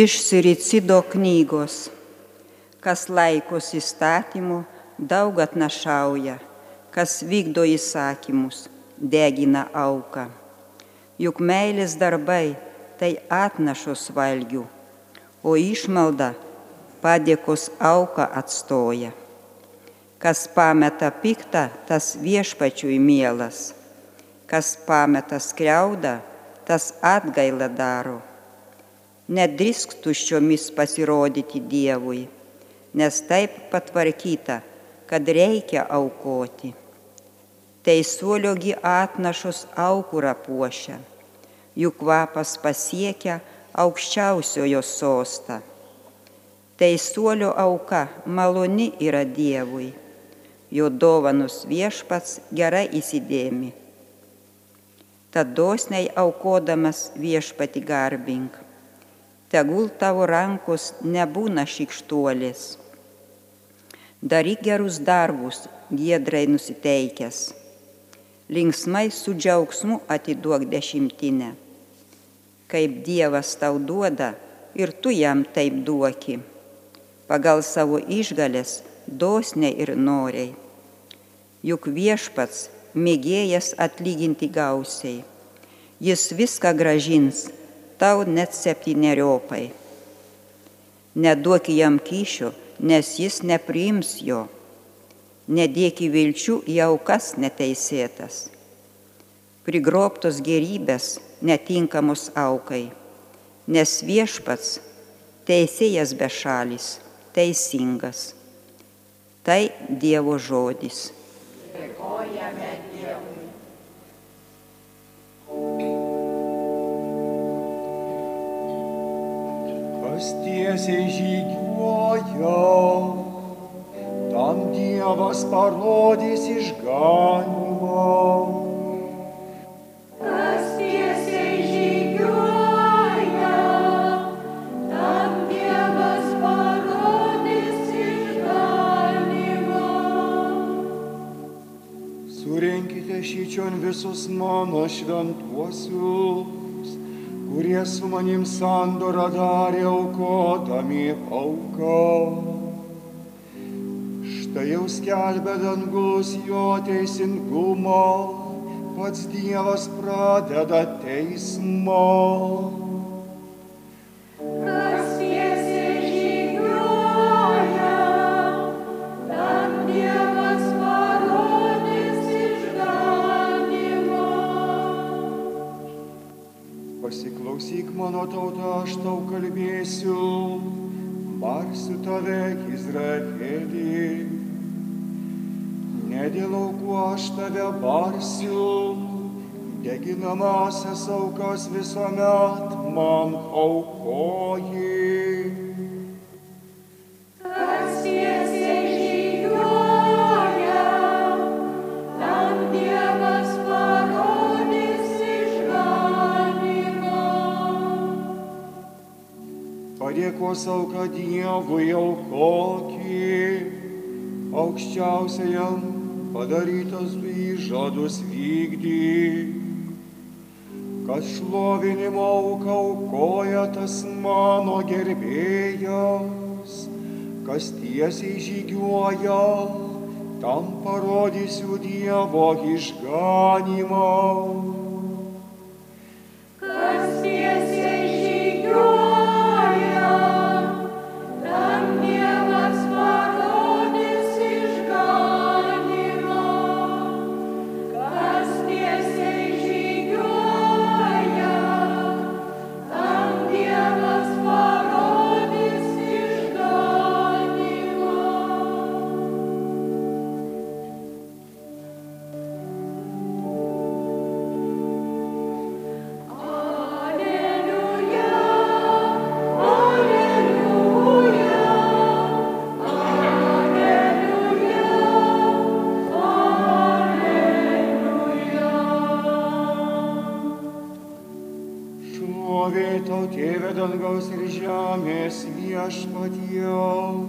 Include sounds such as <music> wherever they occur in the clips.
Iš Siricido knygos. Kas laikos įstatymų, daug atnašauja, kas vykdo įsakymus, degina auką. Juk meilės darbai tai atnašos valgių, o išmalda padėkos auką atstoja. Kas pameta piktą, tas viešpačiui mielas. Kas pameta skriaudą, tas atgailą daro nedrįsk tuščiomis pasirodyti Dievui, nes taip patvarkyta, kad reikia aukoti. Teisuoliogi atnašus aukurą puošia, jų kvapas pasiekia aukščiausiojo sostą. Teisuolio auka maloni yra Dievui, jo dovanus viešpats gerai įsidėmi. Tad dosniai aukodamas viešpati garbink tegul tavo rankos nebūna šikštuolės. Daryk gerus darbus, giedrai nusiteikęs. Linksmai su džiaugsmu atiduok dešimtinę. Kaip Dievas tau duoda ir tu jam taip duoki. Pagal savo išgalės dosniai ir noriai. Juk viešpats mėgėjas atlyginti gausiai. Jis viską gražins tau net septyneriopai. Neduok jam kyšio, nes jis nepriims jo. Nedėk į vilčių į aukas neteisėtas. Prigroptos gerybės netinkamos aukai, nes viešpats teisėjas bešalis, teisingas. Tai Dievo žodis. Dėkojame Dievas tiesiai žygiuoja, tam Dievas parodys išganimą. Surenkite šyčion visus mano šventuosius kurie su manim sandorą darė aukodami auką. Štai jau skelbė dangus jo teisingumą, pats Dievas pradeda teismą. Deginamasias aukas visuomet man aukoji. padėkos auką Dievui aukokį, aukščiausiajam padarytos įžadus vykdy. Kas šlovinimo auką aukoja tas mano gerbėjas, kas tiesiai žygiuoja, tam parodysiu Dievo išganimą. viešpatiems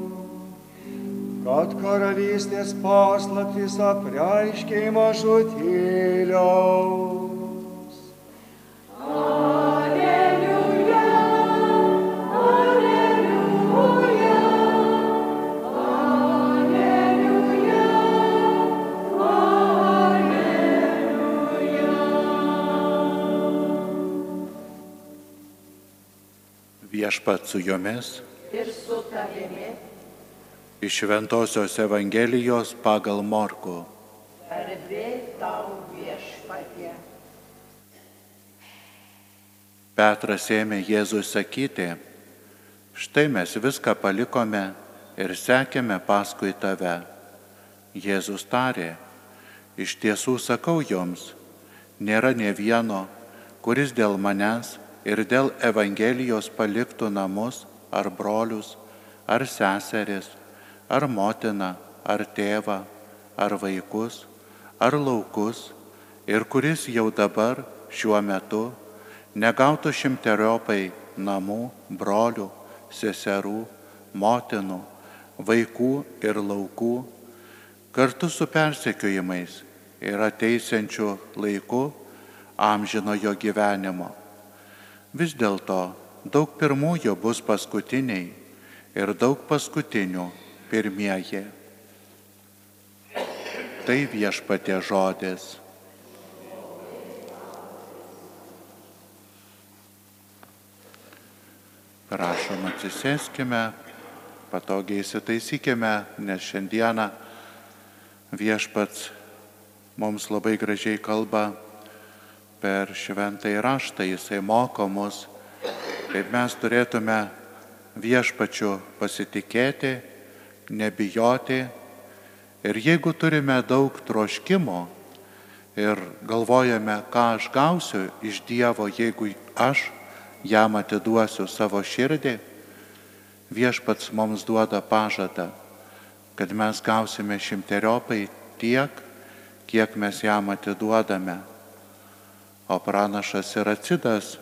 kad karalystės paslaptis apreiškiai mažutėliaus. Alleluja, alleluja, alleluja, alleluja. Viešpat su jomis iš Šventojios Evangelijos pagal Morku. Petras ėmė Jėzui sakyti, štai mes viską palikome ir sekėme paskui tave. Jėzus tarė, iš tiesų sakau jums, nėra ne vieno, kuris dėl manęs ir dėl Evangelijos paliktų namus ar brolius, ar seseris, ar motiną, ar tėvą, ar vaikus, ar laukus, ir kuris jau dabar šiuo metu negautų šimteriopai namų, brolių, seserų, motinų, vaikų ir laukų, kartu su persekiojimais ir ateisiančiu laiku amžinojo gyvenimo. Vis dėlto daug pirmųjų bus paskutiniai ir daug paskutinių pirmieji. Tai viešpatė žodis. Prašom atsisėskime, patogiai įsitaisykime, nes šiandieną viešpats mums labai gražiai kalba per šventąjį raštą, jisai moko mus, kaip mes turėtume viešpačiu pasitikėti, nebijoti ir jeigu turime daug troškimo ir galvojame, ką aš gausiu iš Dievo, jeigu aš jam atiduosiu savo širdį, viešpats mums duoda pažadą, kad mes gausime šimteriopai tiek, kiek mes jam atiduodame. O pranašas ir atsidas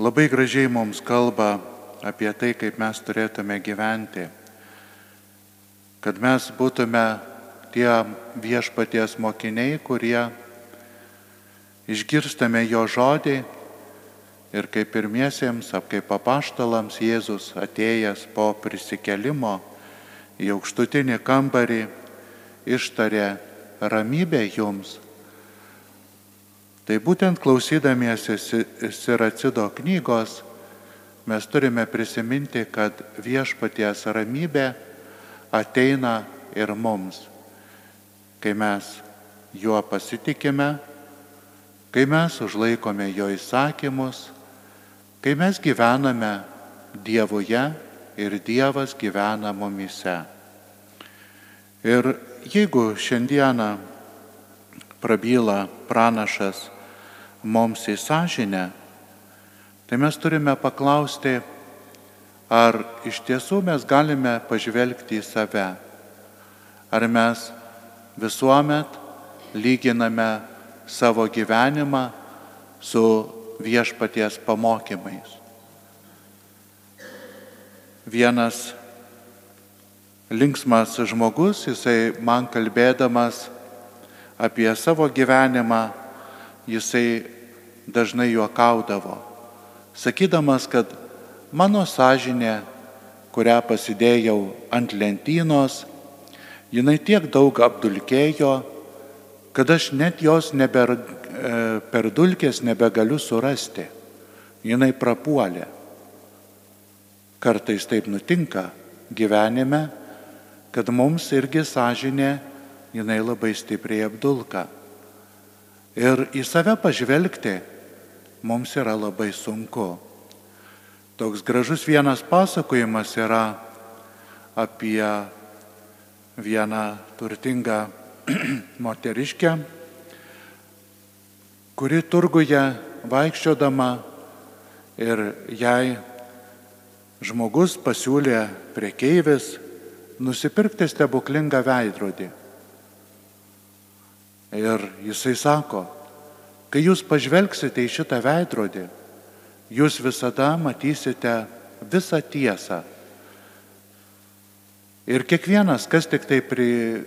labai gražiai mums kalba apie tai, kaip mes turėtume gyventi, kad mes būtume tie viešpaties mokiniai, kurie išgirstame jo žodį ir kaip pirmiesiems, kaip apaštalams Jėzus atėjęs po prisikelimo į aukštutinį kambarį ištarė ramybę jums. Tai būtent klausydamiesi Siracido knygos mes turime prisiminti, kad viešpaties ramybė ateina ir mums, kai mes juo pasitikime, kai mes užlaikome jo įsakymus, kai mes gyvename Dievuje ir Dievas gyvena mumise. Ir jeigu šiandieną prabyla pranašas mums į sąžinę, tai mes turime paklausti, ar iš tiesų mes galime pažvelgti į save, ar mes visuomet lyginame savo gyvenimą su viešpaties pamokymais. Vienas linksmas žmogus, jisai man kalbėdamas apie savo gyvenimą, jisai dažnai juokaudavo, sakydamas, kad mano sąžinė, kurią pasidėjau ant lentynos, jinai tiek daug apdulkėjo, kad aš net jos neber, e, per dulkės nebegaliu surasti. Jinai prapuolė. Kartais taip nutinka gyvenime, kad mums irgi sąžinė, jinai labai stipriai apdulka. Ir į save pažvelgti mums yra labai sunku. Toks gražus vienas pasakojimas yra apie vieną turtingą <clears throat> moteriškę, kuri turguje vaikščiodama ir jai žmogus pasiūlė priekeivis nusipirkti stebuklingą veidrodį. Ir jisai sako, kai jūs pažvelgsite į šitą veidrodį, jūs visada matysite visą tiesą. Ir kiekvienas, kas tik tai pri...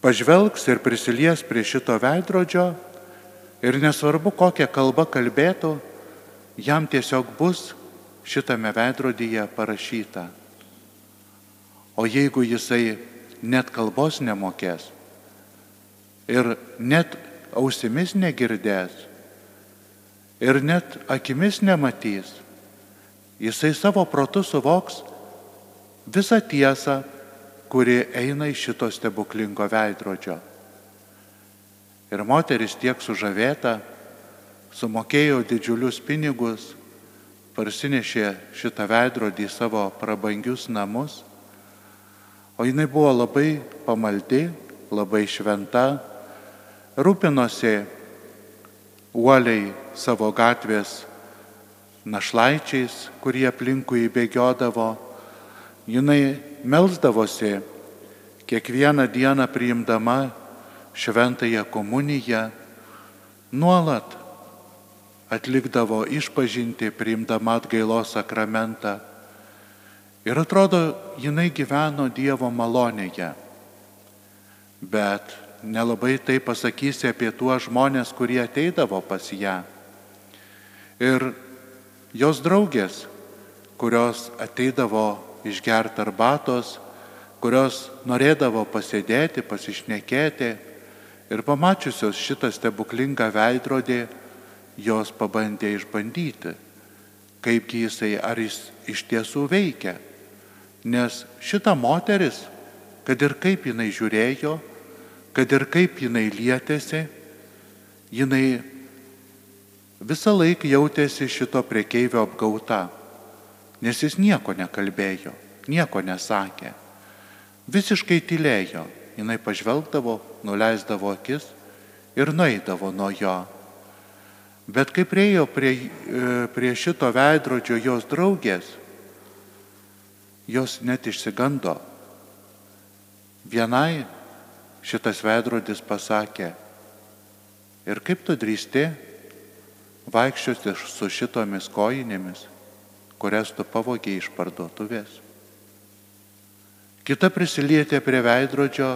pažvelgs ir prisilies prie šito veidrodžio, ir nesvarbu, kokią kalbą kalbėtų, jam tiesiog bus šitame veidrodyje parašyta. O jeigu jisai net kalbos nemokės ir net ausimis negirdės ir net akimis nematys, jisai savo protu suvoks visą tiesą, kuri eina iš šito stebuklingo veidrodžio. Ir moteris tiek sužavėta, sumokėjo didžiulius pinigus, parsinešė šitą veidrodį į savo prabangius namus, o jinai buvo labai pamaldi, labai šventa, rūpinosi uoliai savo gatvės našlaičiais, kurie aplinkui bėgiodavo, jinai melzdavosi kiekvieną dieną priimdama šventąją komuniją, nuolat atlikdavo išpažinti, priimdama atgailos sakramentą. Ir atrodo, jinai gyveno Dievo malonėje. Bet nelabai tai pasakysi apie tuos žmonės, kurie ateidavo pas ją. Ir jos draugės, kurios ateidavo išgerti arbatos, kurios norėdavo pasėdėti, pasišnekėti ir pamačiusios šitą stebuklingą veidrodį, jos pabandė išbandyti, kaipgi jisai, ar jis iš tiesų veikia. Nes šita moteris, kad ir kaip jinai žiūrėjo, kad ir kaip jinai lietėsi, jinai visą laiką jautėsi šito priekeivio apgauta, nes jis nieko nekalbėjo, nieko nesakė. Visiškai tylėjo, jinai pažvelgdavo, nuleisdavo akis ir nueidavo nuo jo. Bet kai priejo prie, e, prie šito veidrodžio jos draugės, jos net išsigando. Vienai šitas veidrodis pasakė, ir kaip tu drįsti vaikščioti su šitomis kojinėmis, kurias tu pavogiai iš parduotuvės. Kita prisilietė prie veidrodžio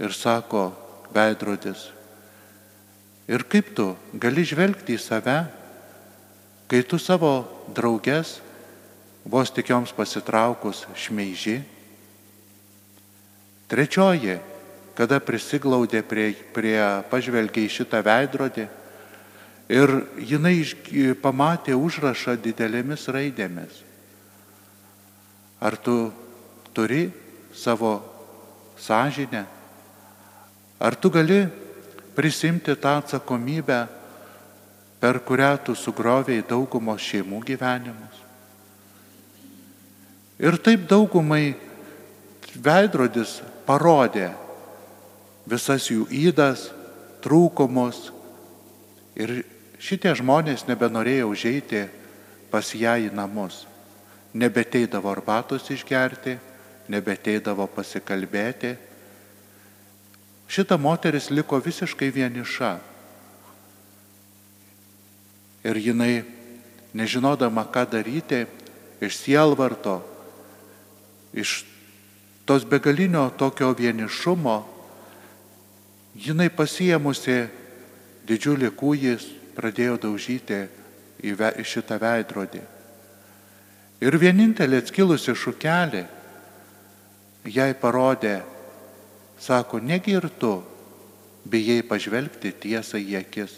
ir sako, veidrodis, ir kaip tu gali žvelgti į save, kai tu savo draugės vos tik joms pasitraukus šmeiži, Trečioji, kada prisiglaudė prie, prie pažvelgiai šitą veidrodį ir jinai pamatė užrašą didelėmis raidėmis. Ar tu turi savo sąžinę? Ar tu gali prisimti tą atsakomybę, per kurią tu sugroviai daugumos šeimų gyvenimus? Ir taip daugumai veidrodis parodė visas jų įdas, trūkumus ir šitie žmonės nebenorėjo užeiti pas ją į namus. Nebeteidavo arbatos išgerti, nebeteidavo pasikalbėti. Šita moteris liko visiškai vieniša. Ir jinai, nežinodama, ką daryti, iš sielvarto, iš tos begalinio tokio vienišumo, jinai pasiemusi didžiulį kūjis pradėjo daužyti į šitą veidrodį. Ir vienintelė atskilusi šukelė jai parodė, sako, negi ir tu bijai pažvelgti tiesą į akis.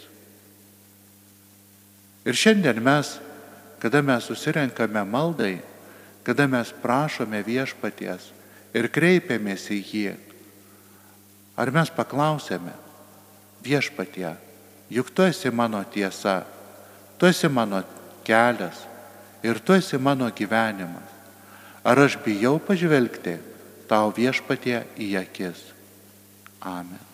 Ir šiandien mes, kada mes susirenkame maldai, kada mes prašome viešpaties, ir kreipiamės į jį, ar mes paklausėme viešpatie, juk tu esi mano tiesa, tu esi mano kelias ir tu esi mano gyvenimas. Ar aš bijau pažvelgti tau viešpatie į akis? Amen.